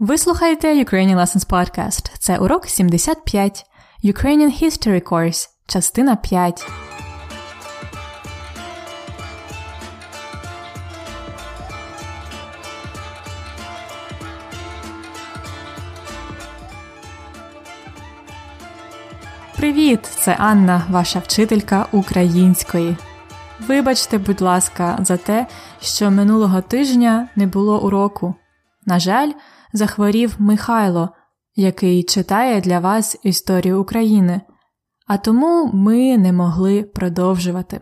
Ви слухаєте Ukrainian Lessons Podcast. Це урок 75. Ukrainian History Course, частина 5. Привіт! Це Анна, ваша вчителька української. Вибачте, будь ласка, за те, що минулого тижня не було уроку. На жаль, захворів Михайло, який читає для вас історію України, а тому ми не могли продовжувати.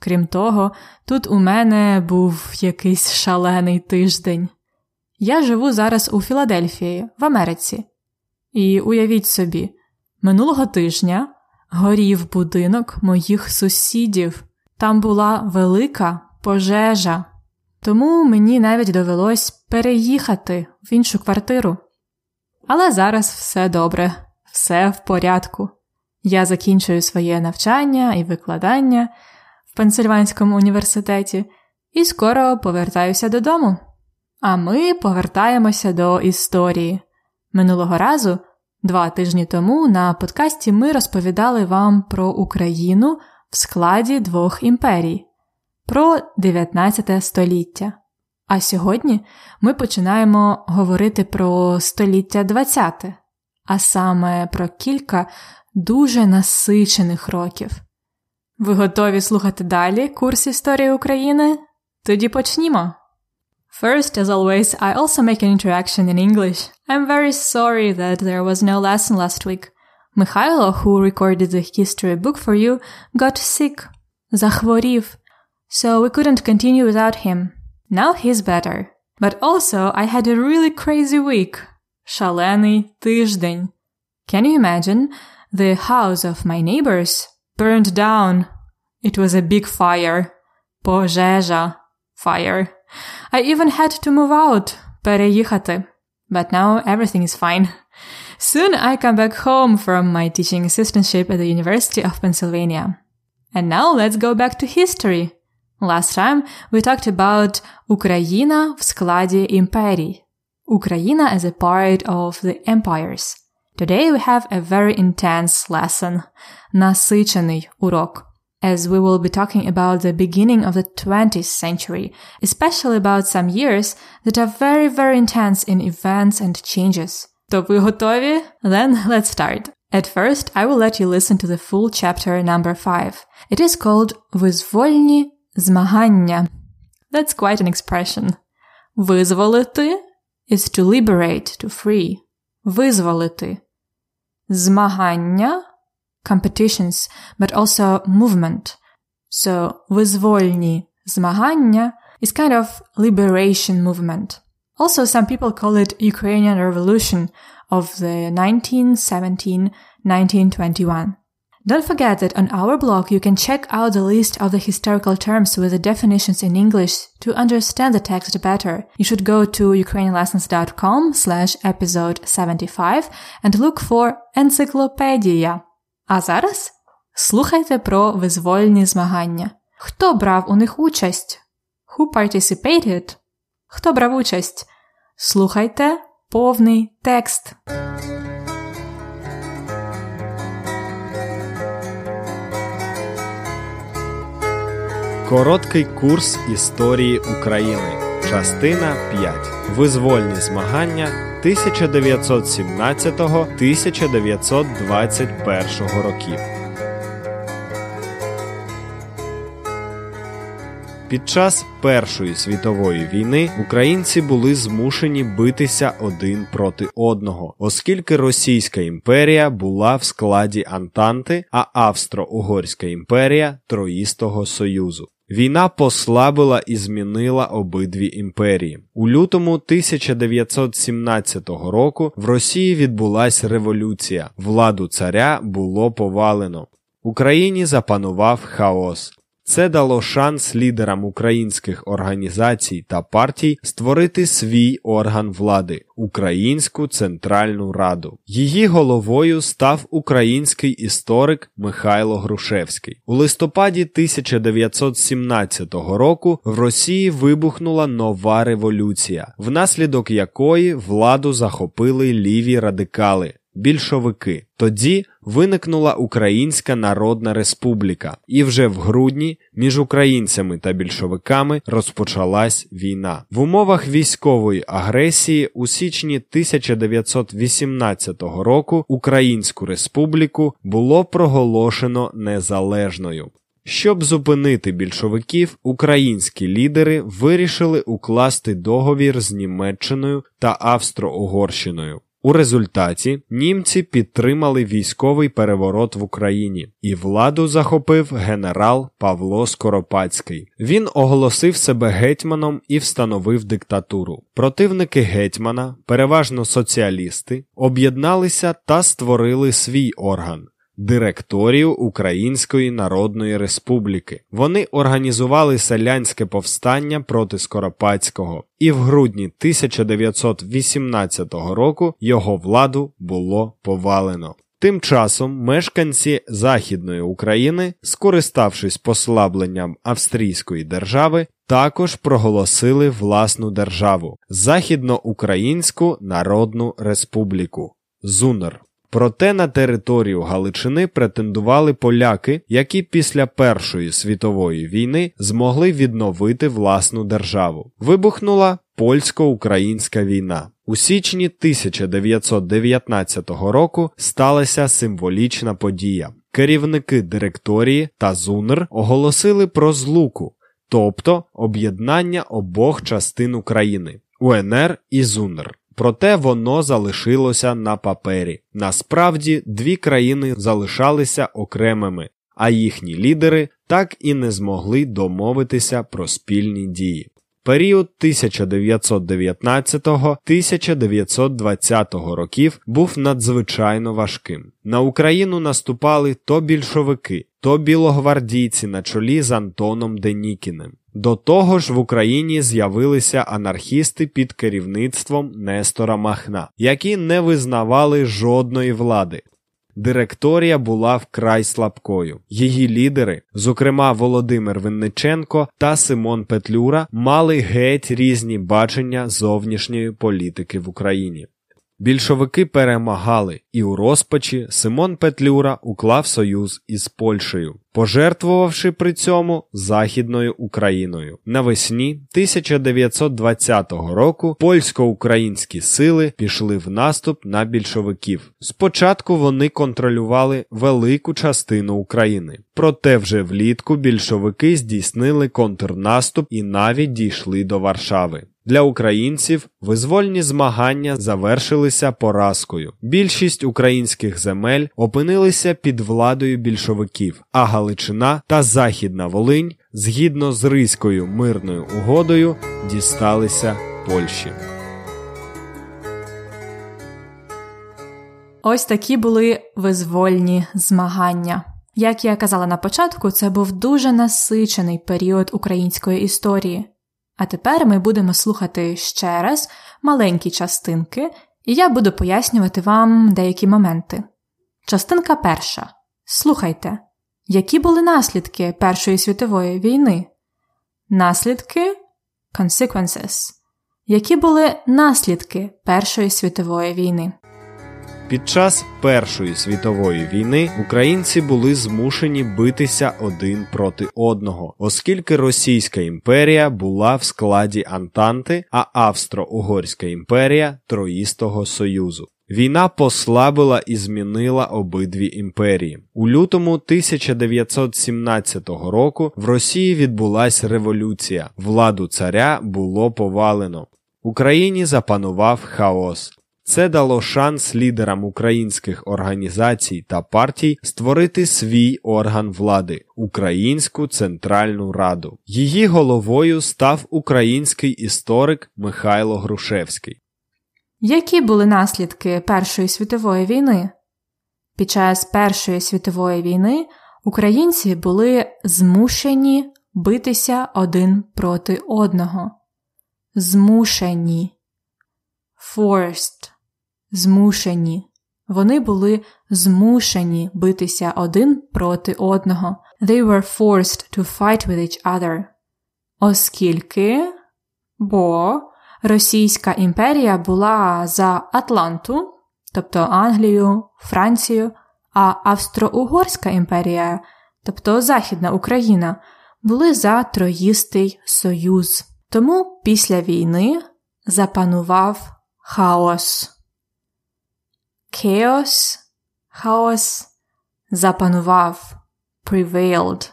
Крім того, тут у мене був якийсь шалений тиждень. Я живу зараз у Філадельфії, в Америці. І уявіть собі, минулого тижня горів будинок моїх сусідів. Там була велика пожежа. Тому мені навіть довелось переїхати в іншу квартиру. Але зараз все добре, все в порядку. Я закінчую своє навчання і викладання в Пенсильванському університеті і скоро повертаюся додому. А ми повертаємося до історії. Минулого разу, два тижні тому, на подкасті ми розповідали вам про Україну в складі двох імперій про 19 століття. А сьогодні ми починаємо говорити про століття 20, а саме про кілька дуже насичених років. Ви готові слухати далі курс історії України? Тоді почнімо. First, as always, I also make an interaction in English. I'm very sorry that there was no lesson last week. Михайло, who recorded the history book for you, got sick. Захворів so we couldn't continue without him. Now he's better. But also, I had a really crazy week. Шалений тиждень. Can you imagine? The house of my neighbors burned down. It was a big fire. Пожежа. Fire. I even had to move out. Переїхати. But now everything is fine. Soon I come back home from my teaching assistantship at the University of Pennsylvania. And now let's go back to history. Last time we talked about Україна в складі імперій. Україна as a part of the empires. Today we have a very intense lesson. Насичений урок. As we will be talking about the beginning of the 20th century, especially about some years that are very, very intense in events and changes. То ви готові? Then let's start. At first, I will let you listen to the full chapter number 5. It is called Визвольні Змагання. That's quite an expression. Визволити is to liberate, to free. Визволити. Змагання competitions, but also movement. So, визвольні змагання is kind of liberation movement. Also, some people call it Ukrainian Revolution of the 1917-1921. Don't forget that on our blog you can check out the list of the historical terms with the definitions in English to understand the text better. You should go to ukrainianlessons.com slash episode 75 and look for Encyclopedia. А зараз слухайте про визвольні змагання. Хто брав у них участь? Who participated? Хто брав участь? Слухайте повний текст. Короткий курс історії України. Частина 5. Визвольні змагання 1917-1921 років. Під час Першої світової війни українці були змушені битися один проти одного, оскільки Російська імперія була в складі Антанти, а Австро-Угорська імперія Троїстого Союзу. Війна послабила і змінила обидві імперії. У лютому 1917 року в Росії відбулася революція. Владу царя було повалено. Україні запанував хаос. Це дало шанс лідерам українських організацій та партій створити свій орган влади Українську Центральну Раду. Її головою став український історик Михайло Грушевський. У листопаді 1917 року в Росії вибухнула нова революція, внаслідок якої владу захопили ліві радикали більшовики. Тоді виникнула Українська Народна Республіка, і вже в грудні між українцями та більшовиками розпочалась війна. В умовах військової агресії у січні 1918 року Українську Республіку було проголошено незалежною. Щоб зупинити більшовиків, українські лідери вирішили укласти договір з Німеччиною та Австро-Угорщиною. У результаті німці підтримали військовий переворот в Україні, і владу захопив генерал Павло Скоропадський. Він оголосив себе гетьманом і встановив диктатуру. Противники гетьмана, переважно соціалісти, об'єдналися та створили свій орган директорію Української Народної Республіки. Вони організували селянське повстання проти Скоропадського, і в грудні 1918 року його владу було повалено. Тим часом мешканці Західної України, скориставшись послабленням австрійської держави, також проголосили власну державу Західноукраїнську Народну Республіку ЗУНР. Проте на територію Галичини претендували поляки, які після Першої світової війни змогли відновити власну державу. Вибухнула польсько-українська війна. У січні 1919 року сталася символічна подія. Керівники директорії та ЗУНР оголосили про злуку, тобто об'єднання обох частин України УНР і ЗУНР. Проте воно залишилося на папері. Насправді дві країни залишалися окремими, а їхні лідери так і не змогли домовитися про спільні дії. Період 1919-1920 років був надзвичайно важким. На Україну наступали то більшовики, то білогвардійці на чолі з Антоном Денікіним. До того ж в Україні з'явилися анархісти під керівництвом Нестора Махна, які не визнавали жодної влади. Директорія була вкрай слабкою. Її лідери, зокрема Володимир Винниченко та Симон Петлюра, мали геть різні бачення зовнішньої політики в Україні. Більшовики перемагали, і у розпачі Симон Петлюра уклав союз із Польщею, пожертвувавши при цьому Західною Україною. Навесні 1920 року польсько-українські сили пішли в наступ на більшовиків. Спочатку вони контролювали велику частину України, проте вже влітку більшовики здійснили контрнаступ і навіть дійшли до Варшави. Для українців визвольні змагання завершилися поразкою. Більшість українських земель опинилися під владою більшовиків, а Галичина та Західна Волинь згідно з Ризькою мирною угодою дісталися Польщі. Ось такі були визвольні змагання. Як я казала на початку, це був дуже насичений період української історії. А тепер ми будемо слухати ще раз маленькі частинки, і я буду пояснювати вам деякі моменти. Частинка перша. Слухайте, які були наслідки Першої світової війни? Наслідки consequences. Які були наслідки Першої світової війни? Під час Першої світової війни українці були змушені битися один проти одного, оскільки Російська імперія була в складі Антанти, а Австро-Угорська імперія Троїстого Союзу. Війна послабила і змінила обидві імперії. У лютому 1917 року в Росії відбулася революція. Владу царя було повалено. Україні запанував хаос. Це дало шанс лідерам українських організацій та партій створити свій орган влади Українську Центральну Раду. Її головою став український історик Михайло Грушевський. Які були наслідки Першої світової війни? Під час Першої світової війни Українці були змушені битися один проти одного. Змушені. Forced. Змушені. Вони були змушені битися один проти одного. They were forced to fight with each other. Оскільки, бо Російська імперія була за Атланту, тобто Англію, Францію, а Австро-Угорська імперія, тобто Західна Україна, були за Троїстий Союз. Тому після війни запанував хаос. Chaos, хаос запанував prevailed.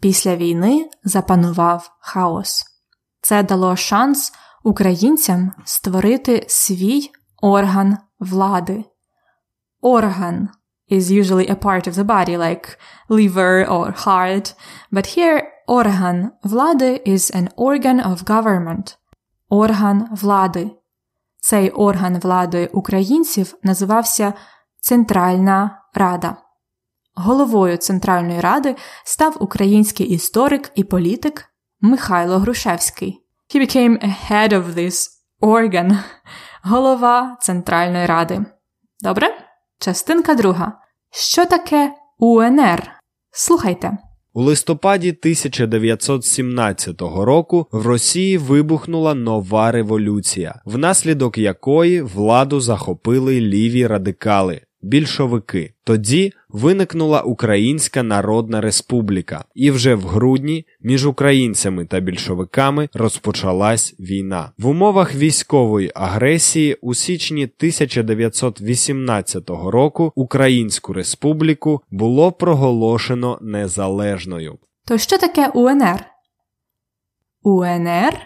Після війни запанував хаос. Це дало шанс українцям створити свій орган влади. Орган is usually a part of the body, like liver or heart, but here орган влади is an organ of government. Орган влади. Цей орган влади українців називався Центральна Рада. Головою Центральної Ради став український історик і політик Михайло Грушевський. He became head of this organ, голова Центральної Ради. Добре? Частинка друга. Що таке УНР? Слухайте. У листопаді 1917 року в Росії вибухнула нова революція, внаслідок якої владу захопили ліві радикали більшовики. Тоді виникнула Українська Народна Республіка, і вже в грудні між українцями та більшовиками розпочалась війна. В умовах військової агресії у січні 1918 року Українську Республіку було проголошено незалежною. То що таке УНР? УНР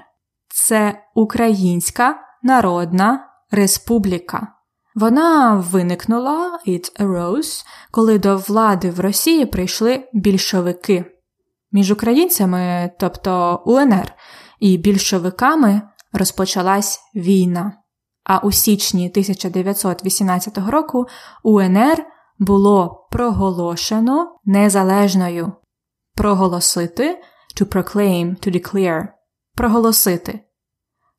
це Українська Народна Республіка. Вона виникнула it arose, коли до влади в Росії прийшли більшовики. Між українцями, тобто УНР, і більшовиками розпочалась війна. А у січні 1918 року УНР було проголошено незалежною. Проголосити to proclaim, to declare. Проголосити.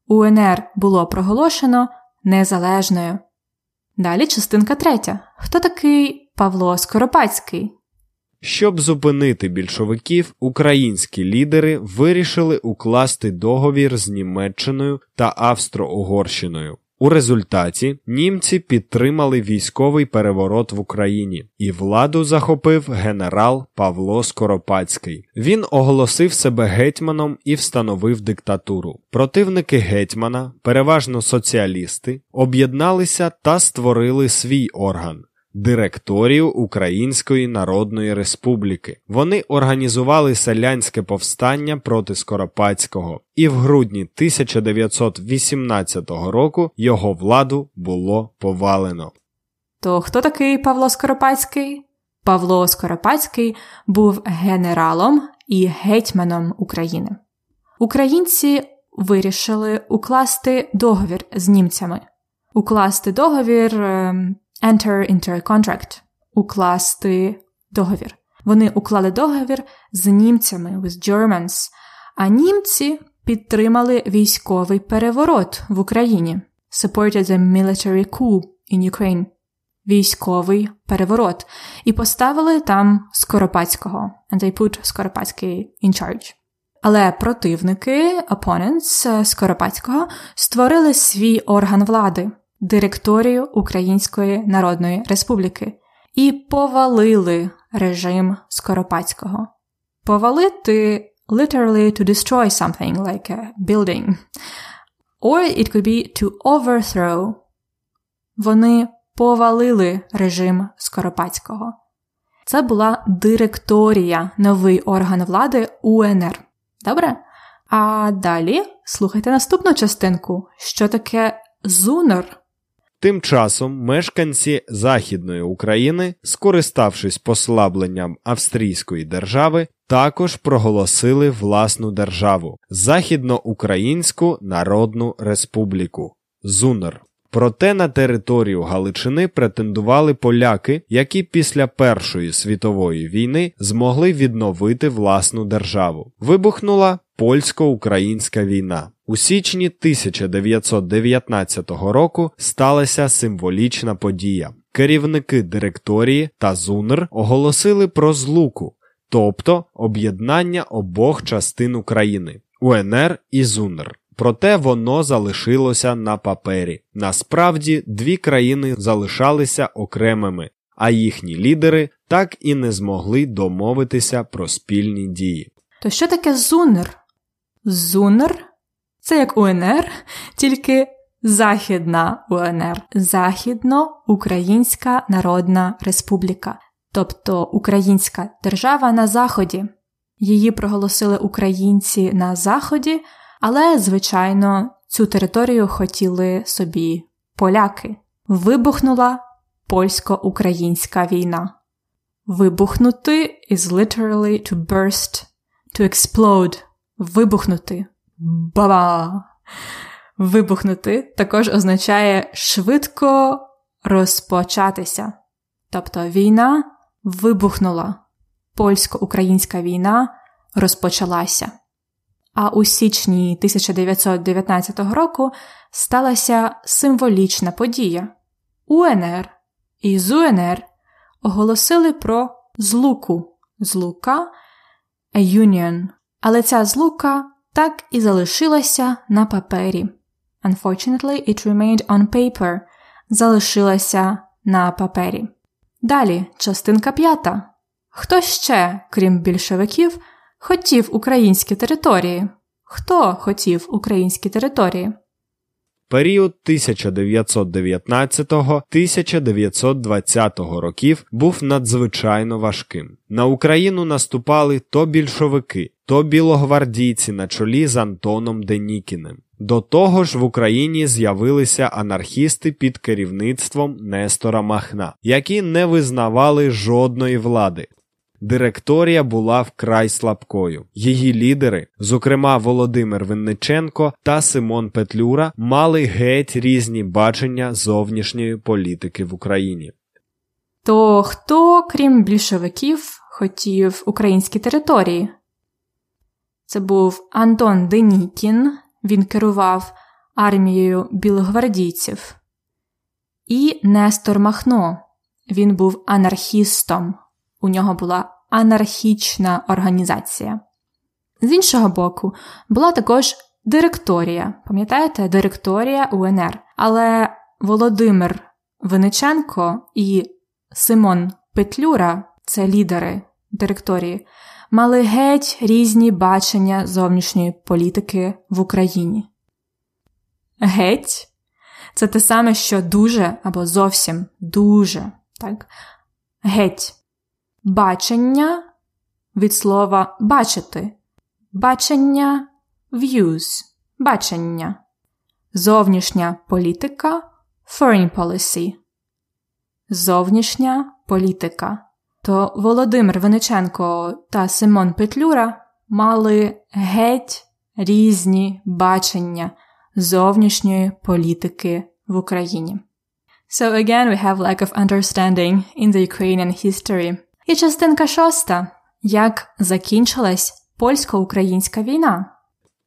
УНР було проголошено незалежною. Далі частинка третя. Хто такий Павло Скоропадський? Щоб зупинити більшовиків, українські лідери вирішили укласти договір з Німеччиною та Австро-Угорщиною. У результаті німці підтримали військовий переворот в Україні, і владу захопив генерал Павло Скоропадський. Він оголосив себе гетьманом і встановив диктатуру. Противники гетьмана, переважно соціалісти, об'єдналися та створили свій орган директорію Української Народної Республіки. Вони організували селянське повстання проти Скоропадського, і в грудні 1918 року його владу було повалено. То хто такий Павло Скоропадський? Павло Скоропадський був генералом і гетьманом України. Українці вирішили укласти договір з німцями. Укласти договір ем, enter into a contract укласти договір. Вони уклали договір з німцями with Germans, а німці підтримали військовий переворот в Україні. Supported the military coup in Ukraine. Військовий переворот. І поставили там Скоропадського. And they put Скоропадський in charge. Але противники, opponents Скоропадського, створили свій орган влади директорію Української Народної Республіки і повалили режим Скоропадського. Повалити literally to destroy something like a building. Or it could be to overthrow. Вони повалили режим Скоропадського. Це була директорія, новий орган влади УНР. Добре? А далі слухайте наступну частинку, що таке зунер. Тим часом мешканці Західної України, скориставшись послабленням австрійської держави, також проголосили власну державу Західноукраїнську Народну Республіку ЗУНР. Проте на територію Галичини претендували поляки, які після Першої світової війни змогли відновити власну державу. Вибухнула польсько-українська війна. У січні 1919 року сталася символічна подія. Керівники директорії та ЗУНР оголосили про злуку, тобто об'єднання обох частин України УНР і ЗУНР. Проте воно залишилося на папері. Насправді дві країни залишалися окремими, а їхні лідери так і не змогли домовитися про спільні дії. То що таке ЗУНР? ЗУНР це як УНР, тільки Західна УНР Західноукраїнська Народна Республіка, тобто Українська держава на Заході. Її проголосили українці на Заході, але, звичайно, цю територію хотіли собі поляки. Вибухнула польсько-українська війна. Вибухнути is literally to burst, to explode. Вибухнути. Ба-ба! Вибухнути також означає швидко розпочатися. Тобто війна вибухнула. Польсько-українська війна розпочалася. А у січні 1919 року сталася символічна подія. УНР і ЗУНР оголосили про злуку злука a union. Але ця злука так і залишилася на папері. Unfortunately, it remained on paper. Залишилася на папері. Далі частинка п'ята. Хто ще, крім більшовиків, хотів українські території? Хто хотів українські території? Період 1919-1920 років був надзвичайно важким. На Україну наступали то більшовики, то білогвардійці на чолі з Антоном Денікіним. До того ж в Україні з'явилися анархісти під керівництвом Нестора Махна, які не визнавали жодної влади. Директорія була вкрай слабкою. Її лідери, зокрема Володимир Винниченко та Симон Петлюра, мали геть різні бачення зовнішньої політики в Україні. То хто, крім більшовиків, хотів українські території? Це був Антон Денікін, він керував армією білогвардійців, і Нестор Махно. Він був анархістом. У нього була анархічна організація. З іншого боку, була також директорія. Пам'ятаєте, директорія УНР. Але Володимир Виниченко і Симон Петлюра це лідери директорії, мали геть різні бачення зовнішньої політики в Україні. Геть це те саме, що дуже або зовсім дуже. так? Геть. Бачення від слова бачити. Бачення views. Бачення. Зовнішня політика foreign policy. Зовнішня політика то Володимир Виниченко та Симон Петлюра мали геть різні бачення зовнішньої політики в Україні. So again we have lack of understanding in the Ukrainian history. І частинка шоста. Як закінчилась польсько-українська війна?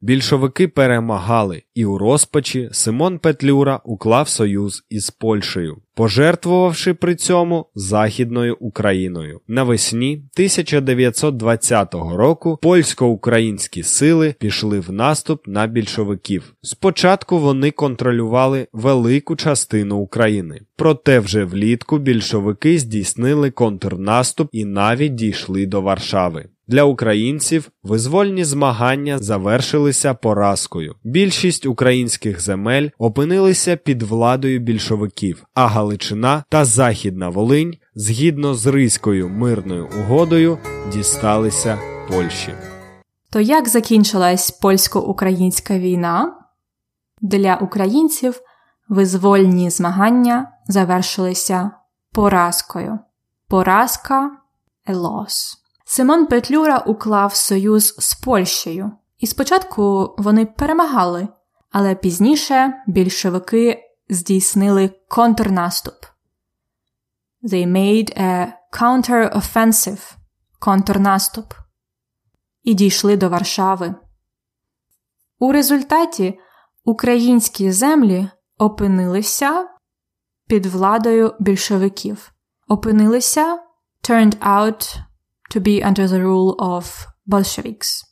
Більшовики перемагали, і у розпачі Симон Петлюра уклав союз із Польщею, пожертвувавши при цьому Західною Україною. Навесні 1920 року польсько-українські сили пішли в наступ на більшовиків. Спочатку вони контролювали велику частину України, проте вже влітку більшовики здійснили контрнаступ і навіть дійшли до Варшави. Для українців визвольні змагання завершилися поразкою. Більшість українських земель опинилися під владою більшовиків, а Галичина та Західна Волинь згідно з Ризькою мирною угодою дісталися Польщі. То як закінчилась польсько-українська війна? Для українців визвольні змагання завершилися поразкою. Поразка loss. Симон Петлюра уклав союз з Польщею, і спочатку вони перемагали, але пізніше більшовики здійснили контрнаступ. They made a counter-offensive контрнаступ і дійшли до Варшави. У результаті українські землі опинилися під владою більшовиків, опинилися turned out to be under the rule of Bolsheviks,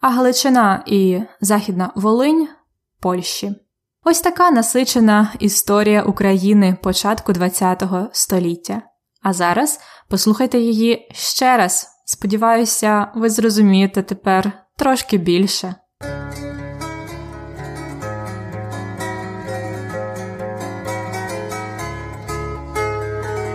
а Галичина і Західна Волинь Польщі. Ось така насичена історія України початку ХХ століття. А зараз послухайте її ще раз. Сподіваюся, ви зрозумієте тепер трошки більше.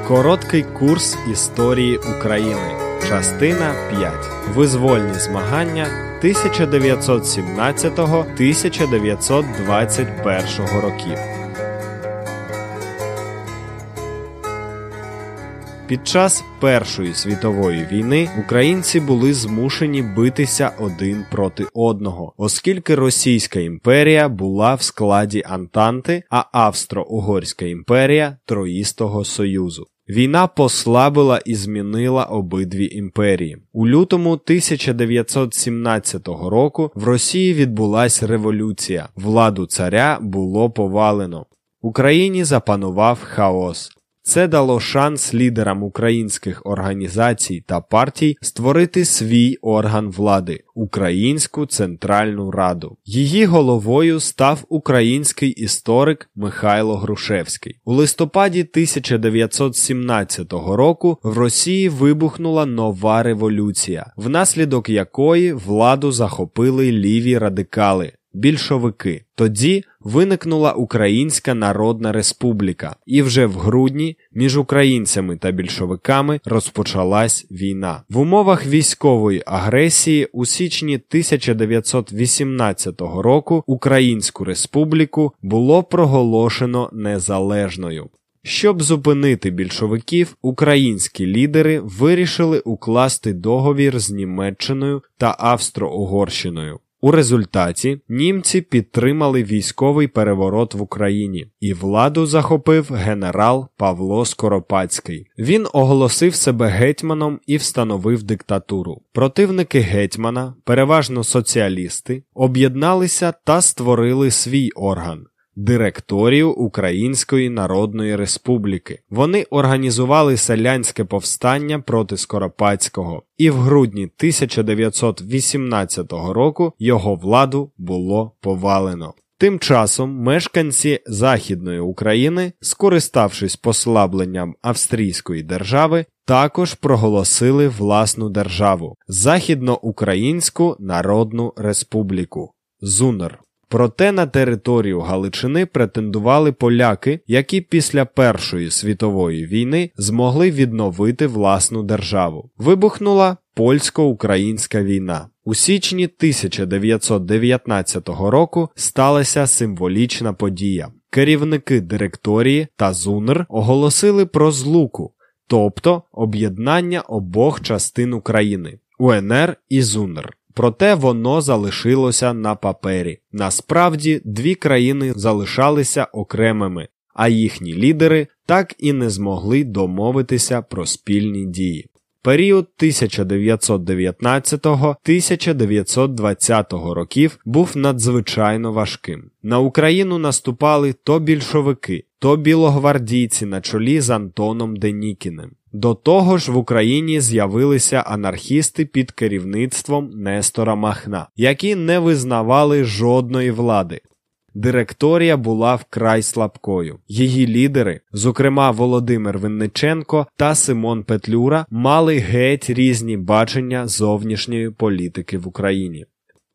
Короткий курс історії України. Частина 5. Визвольні змагання 1917-1921 років. Під час Першої світової війни українці були змушені битися один проти одного, оскільки Російська імперія була в складі Антанти, а Австро-Угорська імперія Троїстого Союзу. Війна послабила і змінила обидві імперії. У лютому 1917 року в Росії відбулася революція. Владу царя було повалено. Україні запанував хаос. Це дало шанс лідерам українських організацій та партій створити свій орган влади Українську Центральну Раду. Її головою став український історик Михайло Грушевський. У листопаді 1917 року в Росії вибухнула нова революція, внаслідок якої владу захопили ліві радикали більшовики. Тоді виникнула Українська Народна Республіка, і вже в грудні між українцями та більшовиками розпочалась війна. В умовах військової агресії у січні 1918 року Українську Республіку було проголошено незалежною. Щоб зупинити більшовиків, українські лідери вирішили укласти договір з Німеччиною та Австро-Угорщиною. У результаті німці підтримали військовий переворот в Україні, і владу захопив генерал Павло Скоропадський. Він оголосив себе гетьманом і встановив диктатуру. Противники гетьмана, переважно соціалісти, об'єдналися та створили свій орган директорію Української Народної Республіки. Вони організували селянське повстання проти Скоропадського, і в грудні 1918 року його владу було повалено. Тим часом мешканці Західної України, скориставшись послабленням австрійської держави, також проголосили власну державу Західноукраїнську Народну Республіку ЗУНР. Проте на територію Галичини претендували поляки, які після Першої світової війни змогли відновити власну державу. Вибухнула польсько-українська війна. У січні 1919 року сталася символічна подія. Керівники директорії та ЗУНР оголосили про злуку, тобто об'єднання обох частин України УНР і ЗУНР. Проте воно залишилося на папері. Насправді, дві країни залишалися окремими, а їхні лідери так і не змогли домовитися про спільні дії. Період 1919-1920 років був надзвичайно важким. На Україну наступали то більшовики, то білогвардійці на чолі з Антоном Денікіним. До того ж в Україні з'явилися анархісти під керівництвом Нестора Махна, які не визнавали жодної влади. Директорія була вкрай слабкою. Її лідери, зокрема Володимир Винниченко та Симон Петлюра, мали геть різні бачення зовнішньої політики в Україні.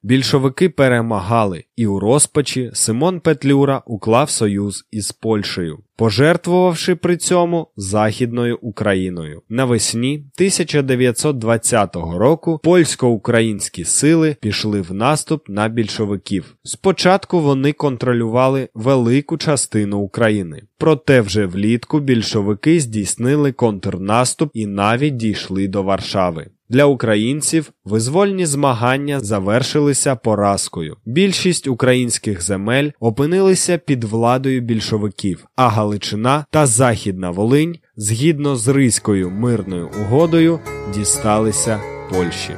Більшовики перемагали, і у розпачі Симон Петлюра уклав союз із Польщею, пожертвувавши при цьому Західною Україною. Навесні 1920 року польсько-українські сили пішли в наступ на більшовиків. Спочатку вони контролювали велику частину України, проте вже влітку більшовики здійснили контрнаступ і навіть дійшли до Варшави. Для українців визвольні змагання завершилися поразкою. Більшість українських земель опинилися під владою більшовиків, а Галичина та Західна Волинь згідно з Ризькою мирною угодою дісталися Польщі.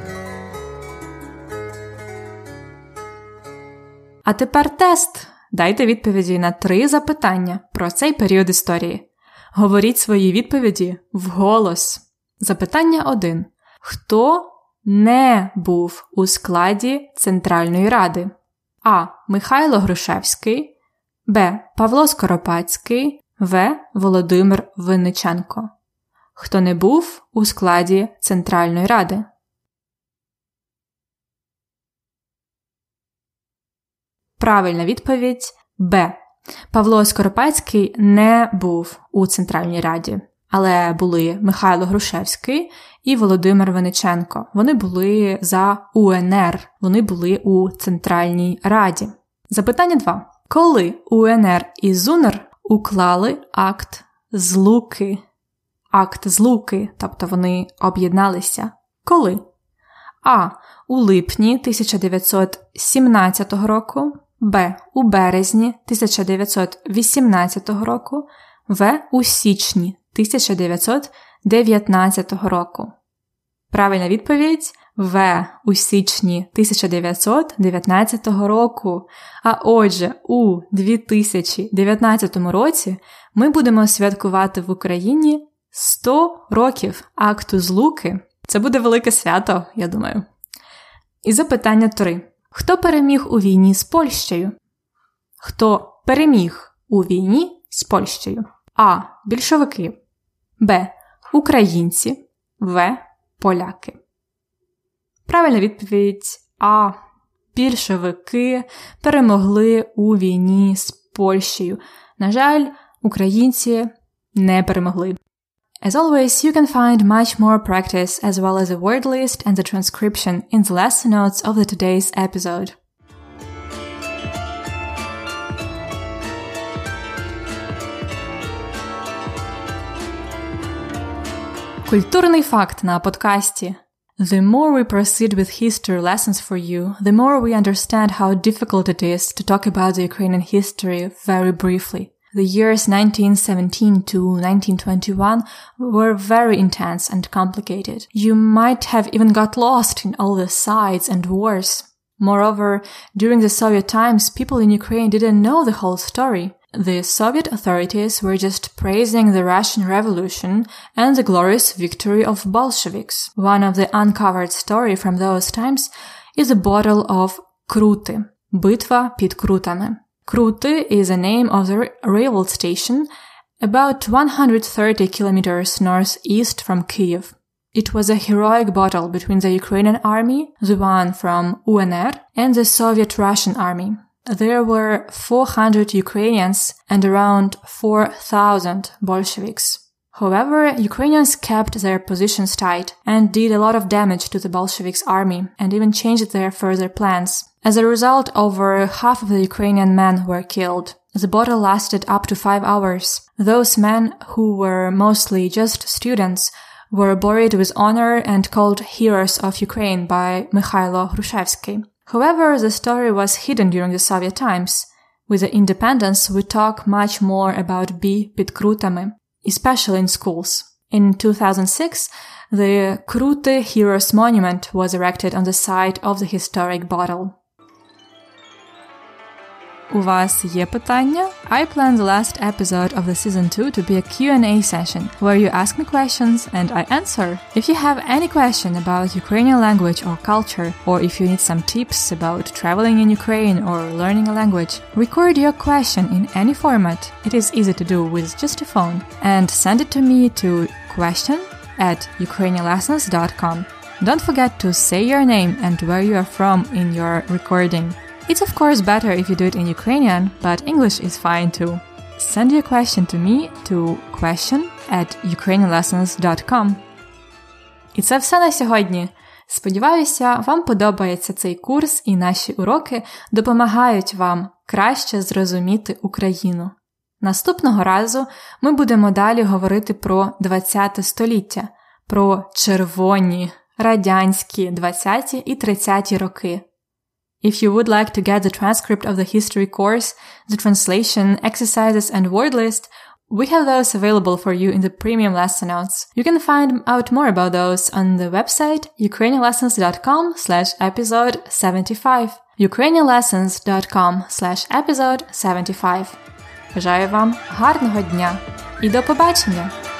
А тепер тест. Дайте відповіді на три запитання про цей період історії. Говоріть свої відповіді вголос. Запитання 1. Хто не був у складі Центральної Ради? А. Михайло Грушевський, Б. Павло Скоропадський, В. Володимир Винниченко. Хто не був у складі Центральної Ради? Правильна відповідь Б. Павло Скоропадський не був у Центральній Раді, але були Михайло Грушевський і Володимир Вениченко. Вони були за УНР, вони були у Центральній Раді. Запитання 2. Коли УНР і ЗУНР уклали акт злуки? Акт злуки, тобто вони об'єдналися. Коли? А. У липні 1917 року. Б. У березні 1918 року, В. У січні 1919 року. Правильна відповідь В. У січні 1919 року. А отже, у 2019 році ми будемо святкувати в Україні 100 років акту злуки. Це буде велике свято, я думаю. І запитання 3. Хто переміг у війні з Польщею? Хто переміг у війні з Польщею? А. Більшовики. Б. Українці. В. Поляки. Правильна відповідь А. Більшовики перемогли у війні з Польщею. На жаль, українці не перемогли. As always, you can find much more practice as well as a word list and the transcription in the lesson notes of the today's episode. Культурний факт на подкасті. The more we proceed with history lessons for you, the more we understand how difficult it is to talk about the Ukrainian history very briefly. The years 1917 to 1921 were very intense and complicated. You might have even got lost in all the sides and wars. Moreover, during the Soviet times, people in Ukraine didn't know the whole story. The Soviet authorities were just praising the Russian Revolution and the glorious victory of Bolsheviks. One of the uncovered story from those times is a bottle of Kruty, Bitva Pit Krutane. Kruty is the name of the railroad station about 130 kilometers northeast from Kiev. It was a heroic battle between the Ukrainian army, the one from UNR, and the Soviet Russian army. There were 400 Ukrainians and around 4,000 Bolsheviks. However, Ukrainians kept their positions tight and did a lot of damage to the Bolsheviks army and even changed their further plans. As a result, over half of the Ukrainian men were killed. The battle lasted up to five hours. Those men, who were mostly just students, were buried with honor and called heroes of Ukraine by Mikhailo Hrushevsky. However, the story was hidden during the Soviet times. With the independence, we talk much more about B. Pitkrutami, especially in schools. In 2006, the Krute Heroes Monument was erected on the site of the historic battle У вас є питання? I plan the last episode of the season 2 to be a Q&A session where you ask me questions and I answer. If you have any question about Ukrainian language or culture or if you need some tips about traveling in Ukraine or learning a language, record your question in any format. It is easy to do with just a phone and send it to me to question at ukrainianlessons.com. Don't forget to say your name and where you are from in your recording. It's of course better if you do it in Ukrainian, but English is fine too. Send your question to me to question at ukrainianlessons.com. І це все на сьогодні. Сподіваюся, вам подобається цей курс і наші уроки допомагають вам краще зрозуміти Україну. Наступного разу ми будемо далі говорити про ХХ століття, про червоні радянські 20 і 30 роки. If you would like to get the transcript of the history course, the translation, exercises, and word list, we have those available for you in the premium lesson notes. You can find out more about those on the website ukrainianlessons.com slash episode 75. ukrainianlessons.com slash episode 75. Бажаю вам гарного дня і до побачення!